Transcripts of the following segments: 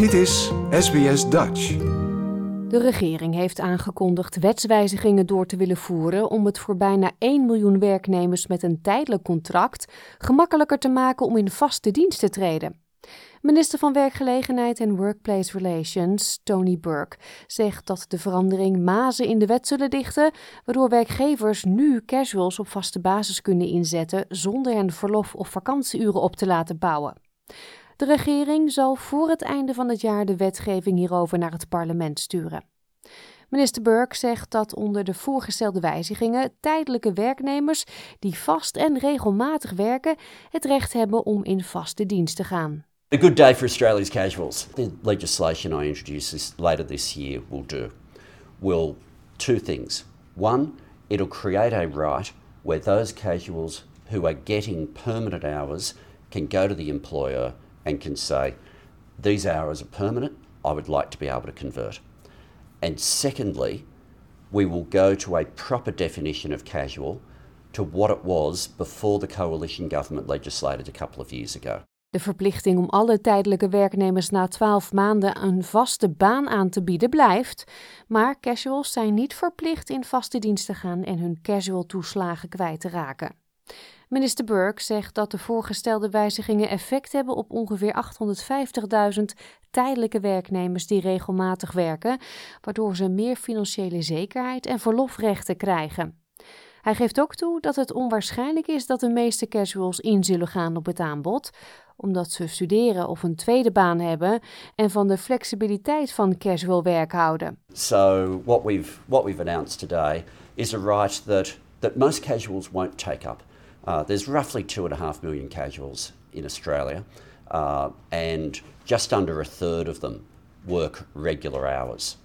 Dit is SBS Dutch. De regering heeft aangekondigd wetswijzigingen door te willen voeren om het voor bijna 1 miljoen werknemers met een tijdelijk contract gemakkelijker te maken om in vaste dienst te treden. Minister van Werkgelegenheid en Workplace Relations, Tony Burke, zegt dat de verandering mazen in de wet zullen dichten, waardoor werkgevers nu casuals op vaste basis kunnen inzetten zonder hen verlof- of vakantieuren op te laten bouwen. De regering zal voor het einde van het jaar de wetgeving hierover naar het parlement sturen. Minister Burke zegt dat onder de voorgestelde wijzigingen tijdelijke werknemers die vast en regelmatig werken het recht hebben om in vaste dienst te gaan. A good day for Australia's casuals. The legislation I introduce this, later this year will do will two things. One, it'll create a right where those casuals who are getting permanent hours can go to the employer and can say, These hours are permanent, I would like to be able to convert. And secondly, we will go to a proper definition of casual to what it was before the coalition government legislated a couple of years ago. De verplichting om alle tijdelijke werknemers na 12 maanden een vaste baan aan te bieden blijft, maar casuals zijn niet verplicht in vaste dienst te gaan en hun casual toeslagen kwijt te raken. Minister Burke zegt dat de voorgestelde wijzigingen effect hebben op ongeveer 850.000 tijdelijke werknemers die regelmatig werken, waardoor ze meer financiële zekerheid en verlofrechten krijgen. Hij geeft ook toe dat het onwaarschijnlijk is dat de meeste casuals in zullen gaan op het aanbod, omdat ze studeren of een tweede baan hebben en van de flexibiliteit van casual werk houden. So what we've what we've announced today is a right that that most casuals won't take up. Uh, there's roughly two and a half million casuals in Australia, uh, and just under a third of them work regular hours.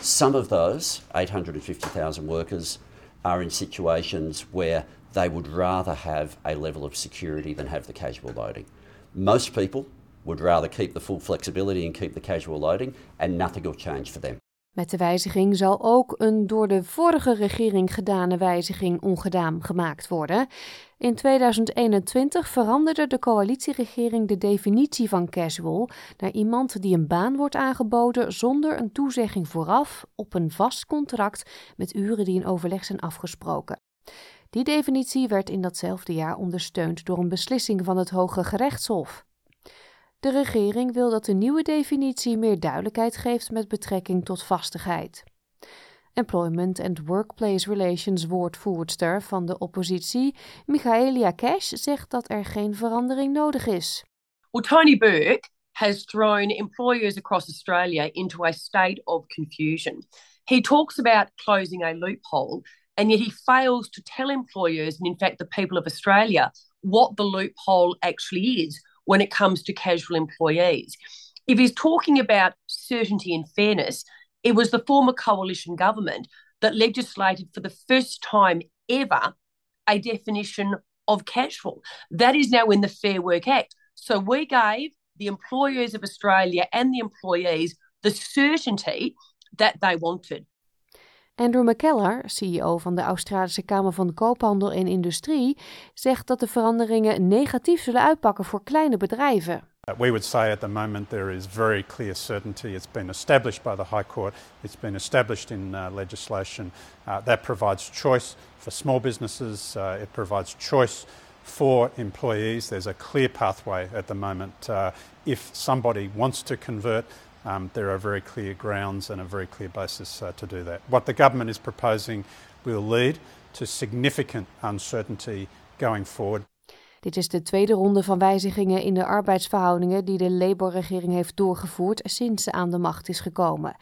Some of those, 850,000 workers, are in situations where they would rather have a level of security than have the casual loading. Most people would rather keep the full flexibility and keep the casual loading, and nothing will change for them. Met de wijziging zal ook een door de vorige regering gedane wijziging ongedaan gemaakt worden. In 2021 veranderde de coalitieregering de definitie van casual naar iemand die een baan wordt aangeboden zonder een toezegging vooraf op een vast contract met uren die in overleg zijn afgesproken. Die definitie werd in datzelfde jaar ondersteund door een beslissing van het Hoge Gerechtshof. De regering wil dat de nieuwe definitie meer duidelijkheid geeft met betrekking tot vastigheid. Employment and Workplace Relations woordvoerster van de oppositie, Michaelia Cash, zegt dat er geen verandering nodig is. Tony Burke has thrown employers across Australia into a state of confusion. He talks about closing a loophole, and yet he fails to tell employers, and in fact the people of Australia, what the loophole actually is when it comes to casual employees. If he's talking about certainty and fairness, it was the former coalition government that legislated for the first time ever a definition of casual. That is now in the Fair Work Act. So we gave the employers of Australia and the employees the certainty that they wanted. Andrew McKellar, CEO van de Australische Kamer van Koophandel en Industrie, zegt dat de veranderingen negatief zullen uitpakken voor kleine bedrijven. Uh, we would say at the moment there is very clear certainty. It's been established by the High Court, it's been established in uh, legislation uh, that provides choice for small businesses, uh, it provides choice for employees. There's a clear pathway at the moment. If somebody wants to convert, um, there are very clear grounds and a very clear basis uh, to do that. What the government is proposing will lead to significant uncertainty going forward. Dit is de tweede ronde van wijzigingen in de arbeidsverhoudingen die de Labour-regering heeft doorgevoerd sinds ze aan de macht is gekomen.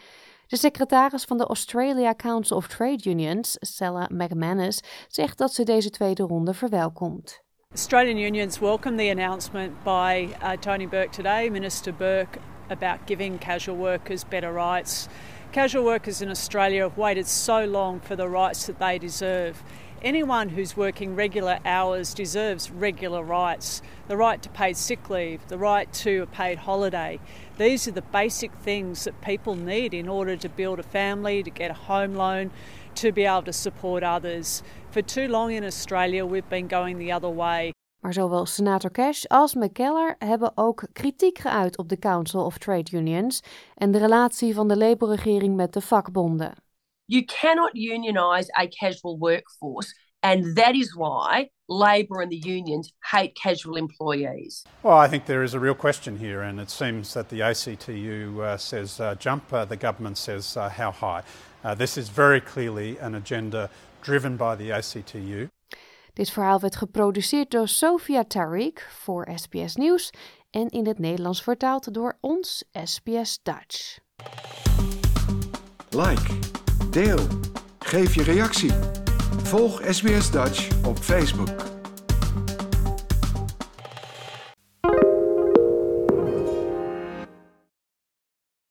De secretaris van de Australia Council of Trade Unions, Stella McManus, zegt dat ze deze tweede ronde verwelkomt. Australian unions welcome the announcement by uh, Tony Burke today, Minister Burke, about giving casual workers better rights. Casual workers in Australia have waited so long for the rights that they deserve. Anyone who's working regular hours deserves regular rights the right to paid sick leave, the right to a paid holiday. These are the basic things that people need in order to build a family, to get a home loan, to be able to support others. For too long in Australia, we've been going the other way. Maar zowel senator Cash als McKellar hebben ook kritiek geuit op de Council of Trade Unions en de relatie van de Labour-regering met de vakbonden. You cannot unionize a casual workforce and that is why Labor and the unions hate casual employees. Well, I think there is a real question here, and it seems that the ACTU uh, says uh, jump, uh, the government says uh, how high. Uh, this is very clearly an agenda driven by the ACTU. Dit verhaal werd geproduceerd door Sofia Tariq voor SBS Nieuws en in het Nederlands vertaald door ons SBS Dutch. Like, deel, geef je reactie. Volg SBS Dutch op Facebook.